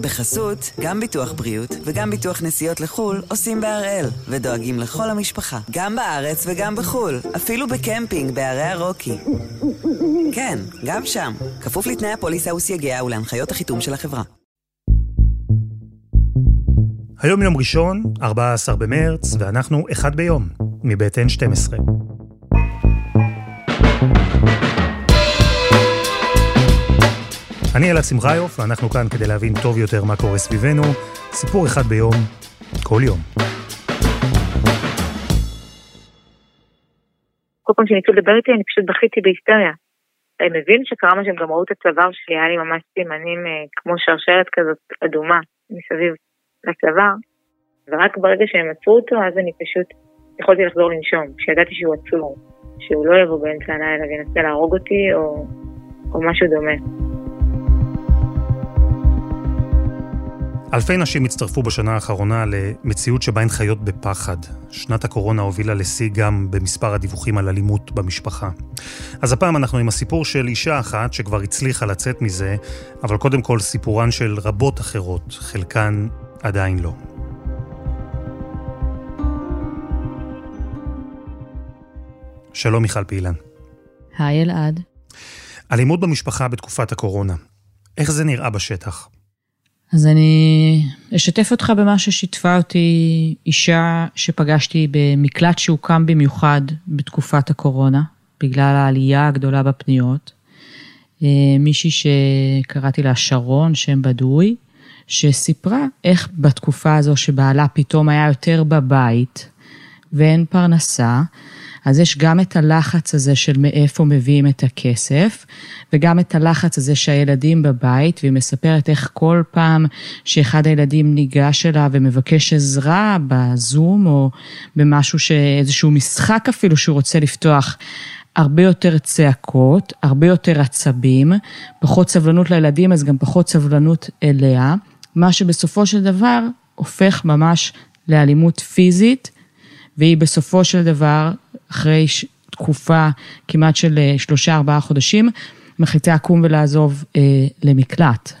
בחסות, גם ביטוח בריאות וגם ביטוח נסיעות לחו"ל עושים בהראל, ודואגים לכל המשפחה, גם בארץ וגם בחו"ל, אפילו בקמפינג בערי הרוקי. כן, גם שם, כפוף לתנאי הפוליסה וסייגיה ולהנחיות החיתום של החברה. היום יום ראשון, 14 במרץ, ואנחנו אחד ביום, מבית N12. אני אלעד שמחיוף, ואנחנו כאן כדי להבין טוב יותר מה קורה סביבנו. סיפור אחד ביום, כל יום. כל פעם שניסו לדבר איתי, אני פשוט בכיתי בהיסטריה. הם הבינו שקרה מה שהם גם ראו את הצוואר שלי, היה לי ממש סימנים אה, כמו שרשרת כזאת אדומה מסביב לצוואר, ורק ברגע שהם עצרו אותו, אז אני פשוט יכולתי לחזור לנשום, כשידעתי שהוא עצור, שהוא לא יבוא באמצע הלילה וינסה להרוג אותי או, או משהו דומה. אלפי נשים הצטרפו בשנה האחרונה למציאות שבה הן חיות בפחד. שנת הקורונה הובילה לשיא גם במספר הדיווחים על אלימות במשפחה. אז הפעם אנחנו עם הסיפור של אישה אחת שכבר הצליחה לצאת מזה, אבל קודם כל סיפורן של רבות אחרות, חלקן עדיין לא. שלום מיכל פעילן. היי אלעד. אלימות במשפחה בתקופת הקורונה. איך זה נראה בשטח? אז אני אשתף אותך במה ששיתפה אותי אישה שפגשתי במקלט שהוקם במיוחד בתקופת הקורונה, בגלל העלייה הגדולה בפניות. אה, מישהי שקראתי לה שרון, שם בדוי, שסיפרה איך בתקופה הזו שבעלה פתאום היה יותר בבית ואין פרנסה, אז יש גם את הלחץ הזה של מאיפה מביאים את הכסף, וגם את הלחץ הזה שהילדים בבית, והיא מספרת איך כל פעם שאחד הילדים ניגש אליה ומבקש עזרה בזום, או במשהו, איזשהו משחק אפילו שהוא רוצה לפתוח, הרבה יותר צעקות, הרבה יותר עצבים, פחות סבלנות לילדים, אז גם פחות סבלנות אליה, מה שבסופו של דבר הופך ממש לאלימות פיזית, והיא בסופו של דבר אחרי תקופה כמעט של אה, שלושה, ארבעה חודשים, מחליטה לקום ולעזוב אה, למקלט.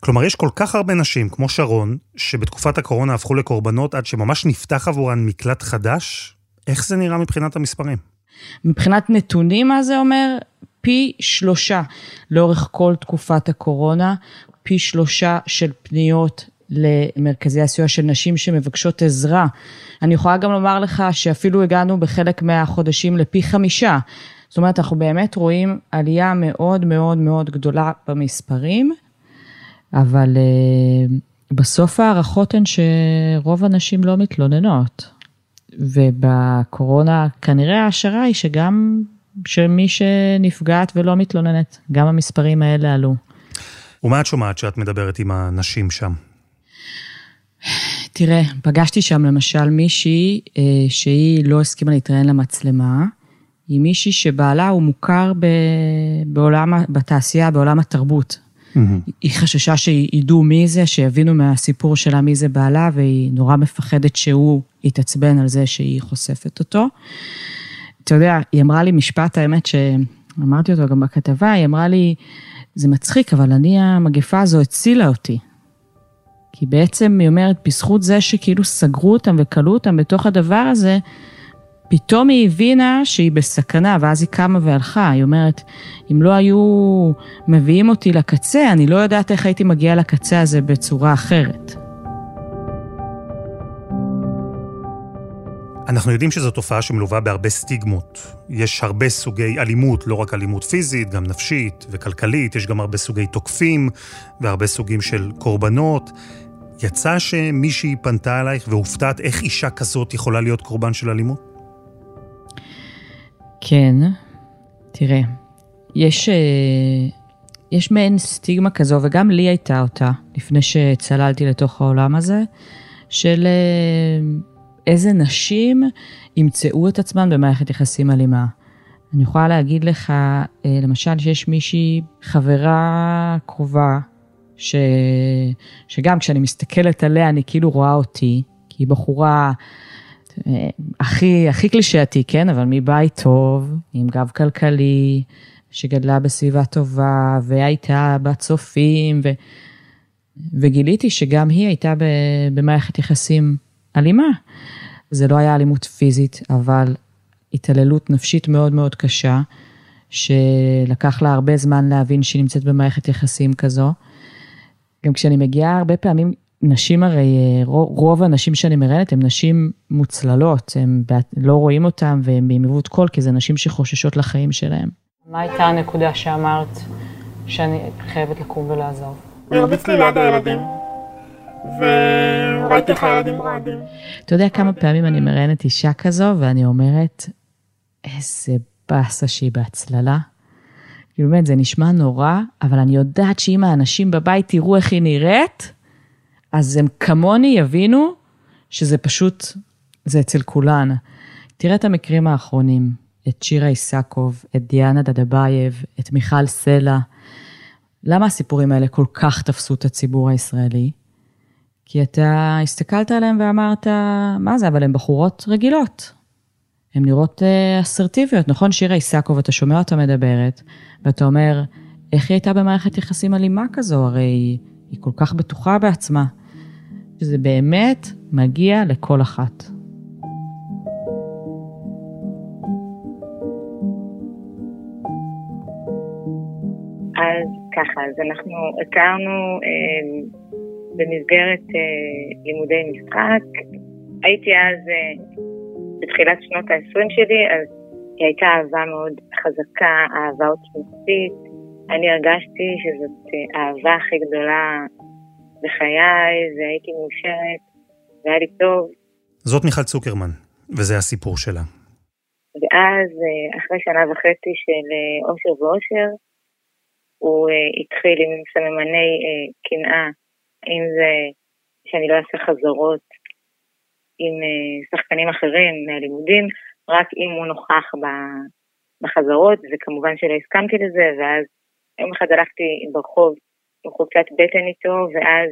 כלומר, יש כל כך הרבה נשים, כמו שרון, שבתקופת הקורונה הפכו לקורבנות עד שממש נפתח עבורן מקלט חדש? איך זה נראה מבחינת המספרים? מבחינת נתונים, מה זה אומר? פי שלושה לאורך כל תקופת הקורונה, פי שלושה של פניות למרכזי הסיוע של נשים שמבקשות עזרה. אני יכולה גם לומר לך שאפילו הגענו בחלק מהחודשים לפי חמישה. זאת אומרת, אנחנו באמת רואים עלייה מאוד מאוד מאוד גדולה במספרים, אבל uh, בסוף ההערכות הן שרוב הנשים לא מתלוננות. ובקורונה כנראה ההשערה היא שגם שמי שנפגעת ולא מתלוננת, גם המספרים האלה עלו. ומה את שומעת שאת מדברת עם הנשים שם? תראה, פגשתי שם למשל מישהי אה, שהיא לא הסכימה להתראיין למצלמה, היא מישהי שבעלה הוא מוכר ב, בעולם, בתעשייה, בעולם התרבות. Mm-hmm. היא חששה שידעו מי זה, שיבינו מהסיפור שלה מי זה בעלה, והיא נורא מפחדת שהוא יתעצבן על זה שהיא חושפת אותו. אתה יודע, היא אמרה לי משפט, האמת שאמרתי אותו גם בכתבה, היא אמרה לי, זה מצחיק, אבל אני, המגפה הזו הצילה אותי. כי בעצם היא אומרת, בזכות זה שכאילו סגרו אותם וכלו אותם בתוך הדבר הזה, פתאום היא הבינה שהיא בסכנה, ואז היא קמה והלכה. היא אומרת, אם לא היו מביאים אותי לקצה, אני לא יודעת איך הייתי מגיעה לקצה הזה בצורה אחרת. אנחנו יודעים שזו תופעה שמלווה בהרבה סטיגמות. יש הרבה סוגי אלימות, לא רק אלימות פיזית, גם נפשית וכלכלית, יש גם הרבה סוגי תוקפים והרבה סוגים של קורבנות. יצא שמישהי פנתה אלייך והופתעת איך אישה כזאת יכולה להיות קורבן של אלימות? כן, תראה, יש, אה, יש מעין סטיגמה כזו, וגם לי הייתה אותה, לפני שצללתי לתוך העולם הזה, של אה, איזה נשים ימצאו את עצמן במערכת יחסים אלימה. אני יכולה להגיד לך, אה, למשל, שיש מישהי, חברה קרובה, ש... שגם כשאני מסתכלת עליה, אני כאילו רואה אותי, כי היא בחורה אה, הכי, הכי קלישאתי, כן? אבל מבית טוב, עם גב כלכלי, שגדלה בסביבה טובה, והייתה בצופים, ו... וגיליתי שגם היא הייתה במערכת יחסים אלימה. זה לא היה אלימות פיזית, אבל התעללות נפשית מאוד מאוד קשה, שלקח לה הרבה זמן להבין שהיא נמצאת במערכת יחסים כזו. גם כשאני מגיעה, הרבה פעמים, נשים הרי, רוב הנשים שאני מראיינת הן נשים מוצללות, הם לא רואים אותן והן בעימות קול, כי זה נשים שחוששות לחיים שלהן. מה הייתה הנקודה שאמרת שאני חייבת לקום ולעזוב? הוא הרביץ לי ליד הילדים, וראיתי איך הילדים רועדים. אתה יודע כמה פעמים אני מראיינת אישה כזו, ואני אומרת, איזה באסה שהיא בהצללה. כאילו באמת, זה נשמע נורא, אבל אני יודעת שאם האנשים בבית יראו איך היא נראית, אז הם כמוני יבינו שזה פשוט, זה אצל כולן. תראה את המקרים האחרונים, את שירה איסקוב, את דיאנה דדבייב, את מיכל סלע. למה הסיפורים האלה כל כך תפסו את הציבור הישראלי? כי אתה הסתכלת עליהם ואמרת, מה זה, אבל הן בחורות רגילות. הן נראות אה, אסרטיביות, נכון? שירה איסקוב, אתה שומע אותה מדברת, ואתה אומר, איך היא הייתה במערכת יחסים אלימה כזו? הרי היא כל כך בטוחה בעצמה. שזה באמת מגיע לכל אחת. אז ככה, אז אנחנו הכרנו אה, במסגרת אה, לימודי משחק. הייתי אז אה, בתחילת שנות ה-20 שלי, אז היא הייתה אהבה מאוד חזקה, אהבה עוצמתית. אני הרגשתי שזאת אה, האהבה הכי גדולה בחיי, והייתי מאושרת, והיה לי טוב. זאת מיכל צוקרמן, וזה הסיפור שלה. ואז, אה, אחרי שנה וחצי של אה, אושר ואושר, הוא התחיל עם סממני קנאה, אם זה שאני לא אעשה חזרות עם uh, שחקנים אחרים מהלימודים, רק אם הוא נוכח בחזרות, וכמובן שלא הסכמתי לזה, ואז יום אחד הלכתי ברחוב עם חולצת בטן איתו, ואז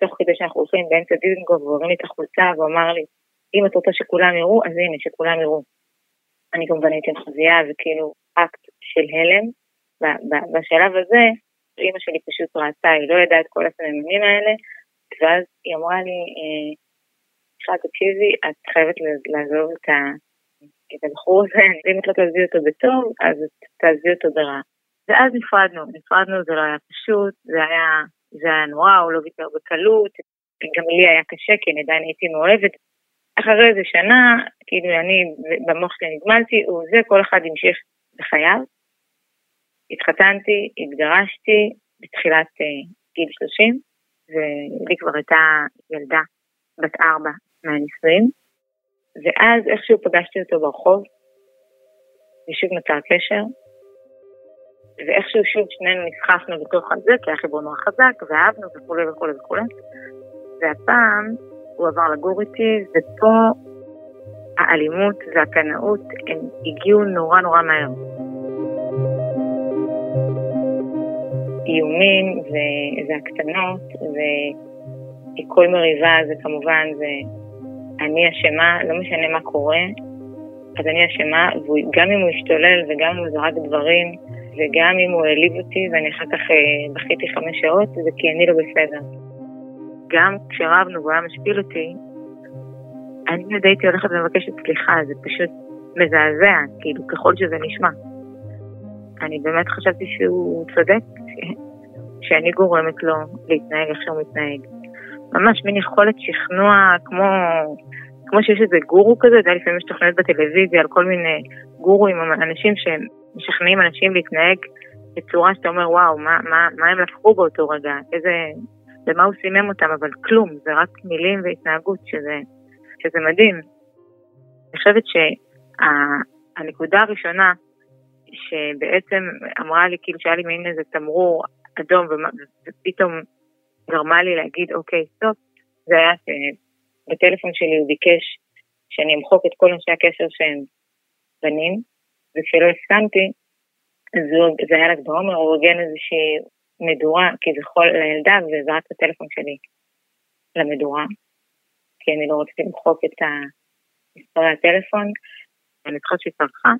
תוך כדי שאנחנו הולכים באמצע דיזנגוף ועוברים לי את החולצה, והוא אמר לי, אם את רוצה שכולם יראו, אז הנה, שכולם יראו. אני כמובן הייתי מחזייה, וכאילו אקט של הלם. בשלב הזה, אימא שלי פשוט ראתה, היא לא ידעה את כל הסממנים האלה, ואז היא אמרה לי, מיכל, תקשיבי, את חייבת לעזוב את, ה... את הבחור הזה, אם את לא תעזבי אותו בטוב, אז תעזבי אותו ברע. ואז נפרדנו, נפרדנו, זה לא היה פשוט, זה היה, זה היה נורא, הוא לא ויתר בקלות, גם לי היה קשה, כי אני עדיין הייתי מאוהבת. אחרי איזה שנה, כאילו אני במוח שלי נגמלתי, וזה, כל אחד המשיך בחייו. התחתנתי, התגרשתי בתחילת uh, גיל 30, ולי כבר הייתה ילדה בת ארבע מהנישואים, ואז איכשהו פגשתי אותו ברחוב, ושוב נוצר קשר, ואיכשהו שוב שנינו נסחפנו בתוך הזה, כי היה חיבור נורא חזק, ואהבנו וכולי וכולי וכולי. והפעם הוא עבר לגור איתי, ופה האלימות והקנאות הם הגיעו נורא נורא מהר. איומים והקטנות, וכל מריבה זה כמובן, זה אני אשמה, לא משנה מה קורה, אז אני אשמה, וגם אם הוא השתולל וגם אם הוא זרק דברים, וגם אם הוא העליב אותי ואני אחר כך אה, בכיתי חמש שעות, זה כי אני לא בסדר. גם כשרבנו והוא היה משפיל אותי, אני עוד הייתי הולכת ומבקשת סליחה, זה פשוט מזעזע, כאילו, ככל שזה נשמע. אני באמת חשבתי שהוא צודק, שאני גורמת לו להתנהג איך שהוא מתנהג. ממש מין יכולת שכנוע כמו, כמו שיש איזה גורו כזה, אתה יודע, לפעמים יש תוכניות בטלוויזיה על כל מיני גורואים, אנשים שהם משכנעים אנשים להתנהג בצורה שאתה אומר, וואו, מה, מה, מה הם לקחו באותו רגע, איזה, במה הוא סימם אותם, אבל כלום, זה רק מילים והתנהגות, שזה, שזה מדהים. אני חושבת שהנקודה שה, הראשונה, שבעצם אמרה לי, כאילו שהיה לי מין איזה תמרור אדום, ופתאום גרמה לי להגיד, אוקיי, סטופ, זה היה שבטלפון שלי הוא ביקש שאני אמחוק את כל אנשי הקשר שהם בנים, וכשלא הסכמתי, אז זה היה ל"ג בעומר, הוא ארגן איזושהי מדורה כביכול לילדה וזרק את הטלפון שלי למדורה, כי אני לא רציתי למחוק את מספרי הטלפון, אני זוכרת שהיא צרחה,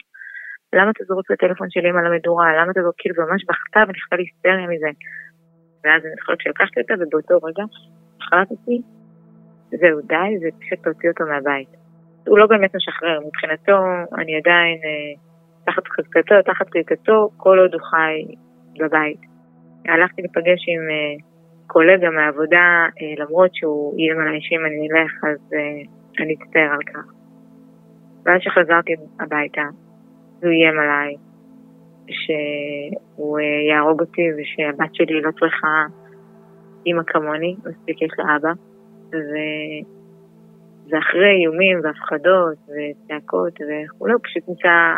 למה אתה זורק את הטלפון של אמא למדורה, למה אתה זורק, כאילו ממש בכתה ונכתה לי היסטריה מזה. ואז אני זוכרת שלקחתי אותה, ובאותו רגע החלטתי, זהו, די, זה פשוט להוציא אותו מהבית. הוא לא באמת משחרר, מבחינתו אני עדיין אה, תחת חזקתו, תחת קליטתו, כל עוד הוא חי בבית. הלכתי לפגש עם אה, קולגה מהעבודה, אה, למרות שהוא איים עליי שאם אני אלך אז אה, אני אצטער על כך. ואז שחזרתי הביתה, הוא איים עליי שהוא אה, יהרוג אותי ושהבת שלי לא צריכה אימא כמוני, מספיק יש לה אבא. ו... ואחרי איומים והפחדות וצעקות וכולי, הוא פשוט ניסה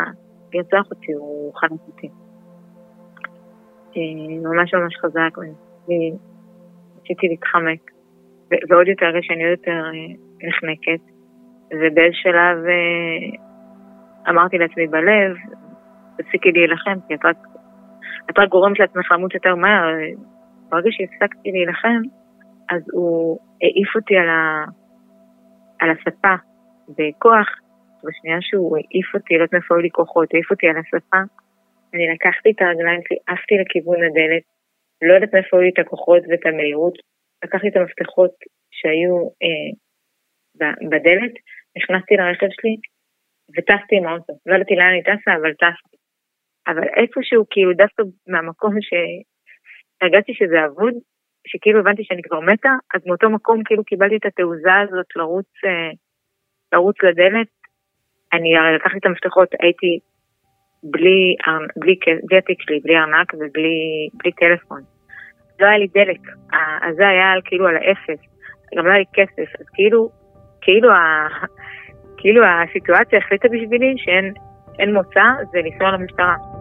לרצוח אותי, הוא חנק אותי. ממש ממש חזק, ניסיתי להתחמק, ועוד יותר שאני עוד יותר נחנקת, ובאיזה שלב אמרתי לעצמי בלב, תפסיקי להילחם, כי את רק, את רק גורמת לעצמך למות יותר מהר. ברגע שהפסקתי להילחם, אז הוא העיף אותי על, ה, על הספה בכוח, בשנייה שהוא העיף אותי, לא יודעת מאיפה היו לי כוחות, העיף אותי על הספה, אני לקחתי את הרגליים שלי, עפתי לכיוון הדלת, לא יודעת מאיפה היו לי את הכוחות ואת המהירות, לקחתי את המפתחות שהיו אה, בדלת, נכנסתי לרכב שלי וטסתי עם האוטו. לא ידעתי לאן אני טסה, אבל טסתי. אבל איפשהו, כאילו, דווקא מהמקום שהרגשתי שזה אבוד, שכאילו הבנתי שאני כבר מתה, אז מאותו מקום כאילו קיבלתי את התעוזה הזאת לרוץ, אה, לרוץ לדלת. אני לקחתי את המפתחות, הייתי בלי, בלי, בלי התיק שלי, בלי ארנק ובלי טלפון. לא היה לי דלק, אז זה היה כאילו על האפס, גם לא היה לי כסף, אז כאילו, כאילו, ה, כאילו הסיטואציה החליטה בשבילי שאין מוצא, זה לנסוע למשטרה.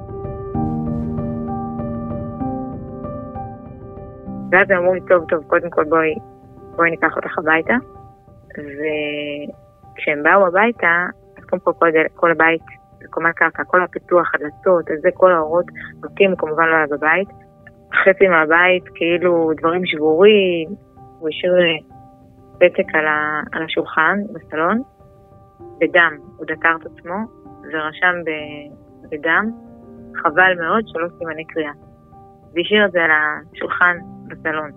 ואז הם אמרו לי, טוב, טוב, קודם כל בואי, בואי ניקח אותך הביתה. וכשהם באו הביתה, אז קודם כל כל, כל הבית, קומת קרקע, כל הפיתוח, הדלתות, זה, כל האורות, הוא כמובן לא היה בבית. חצי מהבית, כאילו דברים שבורים, הוא השאיר פתק על, על השולחן בסלון, בדם, הוא דקר את עצמו ורשם ב, בדם, חבל מאוד שלא סימני קריאה. והשאיר את זה על השולחן בסלון.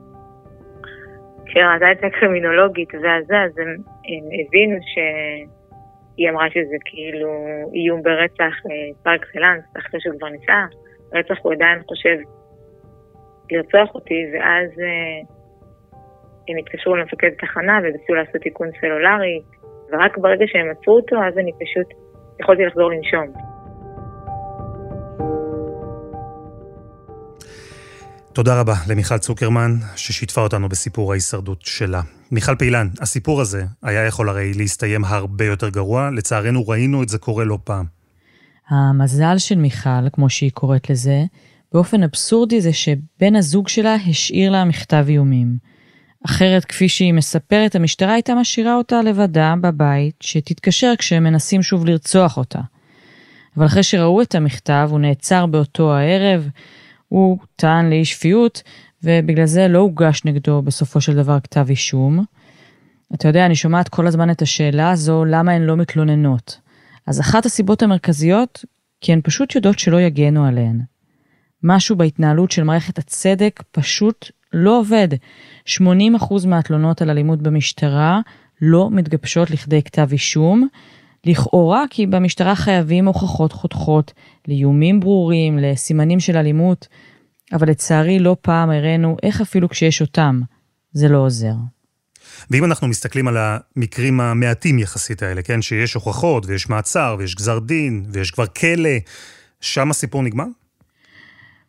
כשראתה את הקרימינולוגית והזה, אז הם, הם הבינו שהיא אמרה שזה כאילו איום ברצח פר אקסלנס, אחרי שהוא כבר ניסה, רצח הוא עדיין חושב לרצוח אותי, ואז אה, הם התקשרו למפקד תחנה וניסו לעשות תיקון סלולרי, ורק ברגע שהם עצרו אותו, אז אני פשוט יכולתי לחזור לנשום. תודה רבה למיכל צוקרמן, ששיתפה אותנו בסיפור ההישרדות שלה. מיכל פעילן, הסיפור הזה היה יכול הרי להסתיים הרבה יותר גרוע, לצערנו ראינו את זה קורה לא פעם. המזל של מיכל, כמו שהיא קוראת לזה, באופן אבסורדי זה שבן הזוג שלה השאיר לה מכתב איומים. אחרת, כפי שהיא מספרת, המשטרה הייתה משאירה אותה לבדה בבית, שתתקשר כשהם מנסים שוב לרצוח אותה. אבל אחרי שראו את המכתב, הוא נעצר באותו הערב, הוא טען לאי שפיות, ובגלל זה לא הוגש נגדו בסופו של דבר כתב אישום. אתה יודע, אני שומעת כל הזמן את השאלה הזו, למה הן לא מתלוננות. אז אחת הסיבות המרכזיות, כי הן פשוט יודעות שלא יגנו עליהן. משהו בהתנהלות של מערכת הצדק פשוט לא עובד. 80% מהתלונות על אלימות במשטרה לא מתגבשות לכדי כתב אישום. לכאורה כי במשטרה חייבים הוכחות חותכות לאיומים ברורים, לסימנים של אלימות, אבל לצערי לא פעם הראינו איך אפילו כשיש אותם, זה לא עוזר. ואם אנחנו מסתכלים על המקרים המעטים יחסית האלה, כן, שיש הוכחות ויש מעצר ויש גזר דין ויש כבר כלא, שם הסיפור נגמר?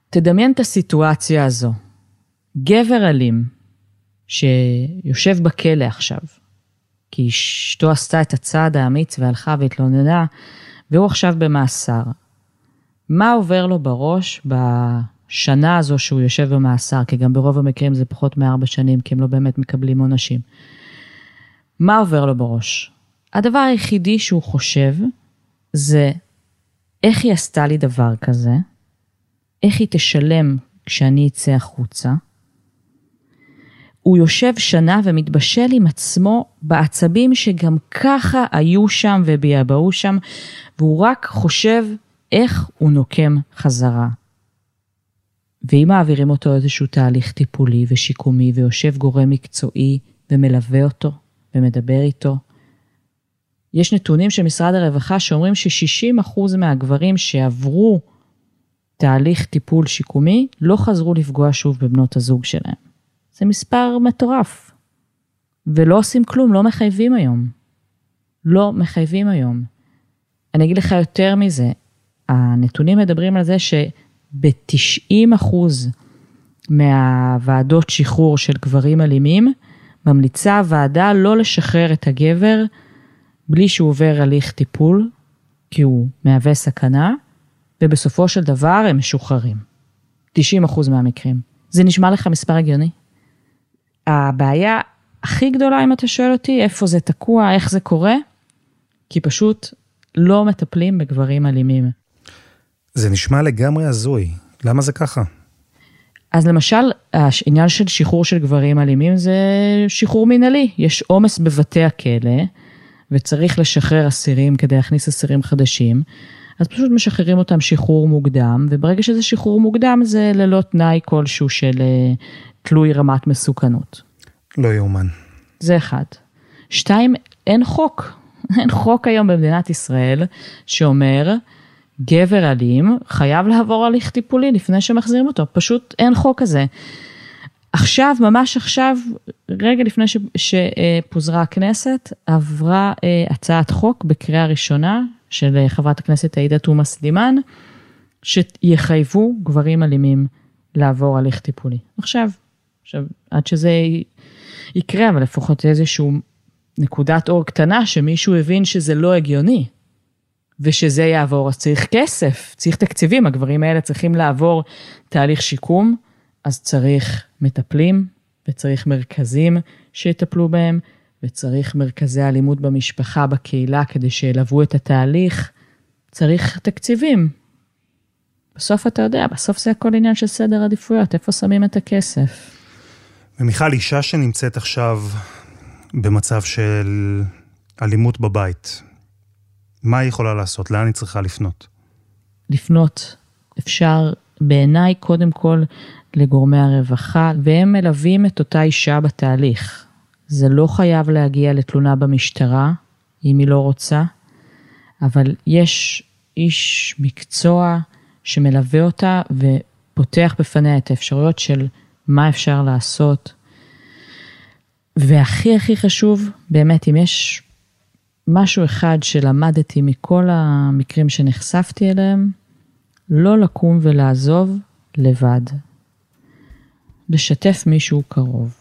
תדמיין את הסיטואציה הזו. גבר אלים שיושב בכלא עכשיו, כי אשתו עשתה את הצעד האמיץ והלכה והתלוננה, והוא עכשיו במאסר. מה עובר לו בראש בשנה הזו שהוא יושב במאסר, כי גם ברוב המקרים זה פחות מארבע שנים, כי הם לא באמת מקבלים עונשים. מה עובר לו בראש? הדבר היחידי שהוא חושב זה איך היא עשתה לי דבר כזה, איך היא תשלם כשאני אצא החוצה, הוא יושב שנה ומתבשל עם עצמו בעצבים שגם ככה היו שם וביעבעו שם, והוא רק חושב איך הוא נוקם חזרה. ואם מעבירים אותו איזשהו תהליך טיפולי ושיקומי ויושב גורם מקצועי ומלווה אותו ומדבר איתו, יש נתונים של משרד הרווחה שאומרים ש-60% מהגברים שעברו תהליך טיפול שיקומי לא חזרו לפגוע שוב בבנות הזוג שלהם. זה מספר מטורף. ולא עושים כלום, לא מחייבים היום. לא מחייבים היום. אני אגיד לך יותר מזה, הנתונים מדברים על זה שב-90% מהוועדות שחרור של גברים אלימים, ממליצה הוועדה לא לשחרר את הגבר בלי שהוא עובר הליך טיפול, כי הוא מהווה סכנה, ובסופו של דבר הם משוחררים. 90% מהמקרים. זה נשמע לך מספר הגיוני? הבעיה הכי גדולה, אם אתה שואל אותי, איפה זה תקוע, איך זה קורה, כי פשוט לא מטפלים בגברים אלימים. זה נשמע לגמרי הזוי. למה זה ככה? אז למשל, העניין של שחרור של גברים אלימים זה שחרור מינהלי. יש עומס בבתי הכלא, וצריך לשחרר אסירים כדי להכניס אסירים חדשים, אז פשוט משחררים אותם שחרור מוקדם, וברגע שזה שחרור מוקדם זה ללא תנאי כלשהו של אה, תלוי רמת מסוכנות. לא יאומן. זה אחד. שתיים, אין חוק. אין חוק היום במדינת ישראל שאומר, גבר אלים חייב לעבור הליך טיפולי לפני שמחזירים אותו, פשוט אין חוק כזה. עכשיו, ממש עכשיו, רגע לפני ש, שפוזרה הכנסת, עברה אה, הצעת חוק בקריאה ראשונה של אה, חברת הכנסת עאידה תומא סלימאן, שיחייבו גברים אלימים לעבור הליך טיפולי. עכשיו, עכשיו, עד שזה יקרה, אבל לפחות איזשהו נקודת אור קטנה שמישהו הבין שזה לא הגיוני. ושזה יעבור, אז צריך כסף, צריך תקציבים, הגברים האלה צריכים לעבור תהליך שיקום, אז צריך מטפלים, וצריך מרכזים שיטפלו בהם, וצריך מרכזי אלימות במשפחה, בקהילה, כדי שילוו את התהליך. צריך תקציבים. בסוף אתה יודע, בסוף זה הכל עניין של סדר עדיפויות, איפה שמים את הכסף. ומיכל, אישה שנמצאת עכשיו במצב של אלימות בבית, מה היא יכולה לעשות? לאן היא צריכה לפנות? לפנות. אפשר בעיניי קודם כל לגורמי הרווחה, והם מלווים את אותה אישה בתהליך. זה לא חייב להגיע לתלונה במשטרה, אם היא לא רוצה, אבל יש איש מקצוע שמלווה אותה ופותח בפניה את האפשרויות של מה אפשר לעשות. והכי הכי חשוב, באמת, אם יש משהו אחד שלמדתי מכל המקרים שנחשפתי אליהם, לא לקום ולעזוב לבד. לשתף מישהו קרוב.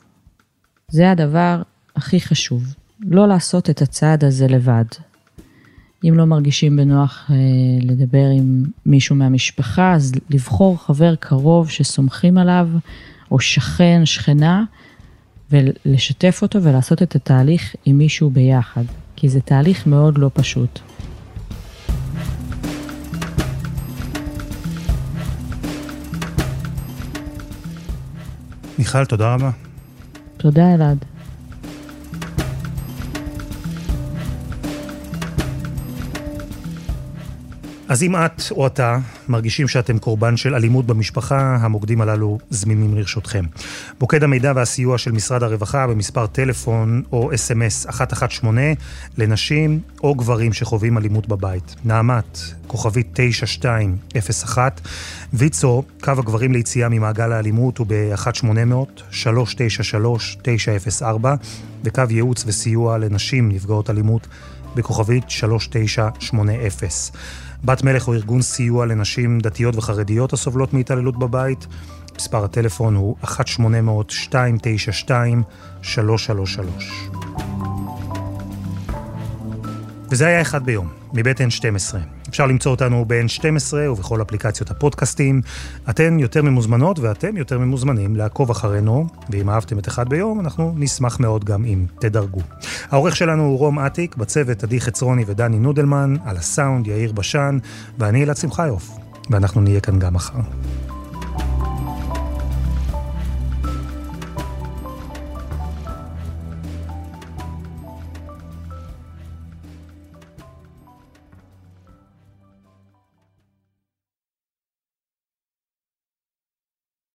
זה הדבר הכי חשוב, לא לעשות את הצעד הזה לבד. אם לא מרגישים בנוח אה, לדבר עם מישהו מהמשפחה, אז לבחור חבר קרוב שסומכים עליו, או שכן, שכנה, ולשתף אותו ולעשות את התהליך עם מישהו ביחד, כי זה תהליך מאוד לא פשוט. מיכל, תודה רבה. תודה, אלעד. אז אם את או אתה מרגישים שאתם קורבן של אלימות במשפחה, המוקדים הללו זמינים לרשותכם. מוקד המידע והסיוע של משרד הרווחה במספר טלפון או אס.אם.אס 118 לנשים או גברים שחווים אלימות בבית. נעמת, כוכבית 9201, ויצו, קו הגברים ליציאה ממעגל האלימות הוא ב-1800-393-904, וקו ייעוץ וסיוע לנשים נפגעות אלימות בכוכבית 3980. בת מלך הוא ארגון סיוע לנשים דתיות וחרדיות הסובלות מהתעללות בבית. מספר הטלפון הוא 1-800-292-333. וזה היה אחד ביום, מבית N12. אפשר למצוא אותנו ב-N12 ובכל אפליקציות הפודקאסטים. אתן יותר ממוזמנות ואתם יותר ממוזמנים לעקוב אחרינו, ואם אהבתם את אחד ביום, אנחנו נשמח מאוד גם אם תדרגו. העורך שלנו הוא רום אטיק, בצוות עדי חצרוני ודני נודלמן, על הסאונד יאיר בשן, ואני אלעד שמחיוף, ואנחנו נהיה כאן גם מחר.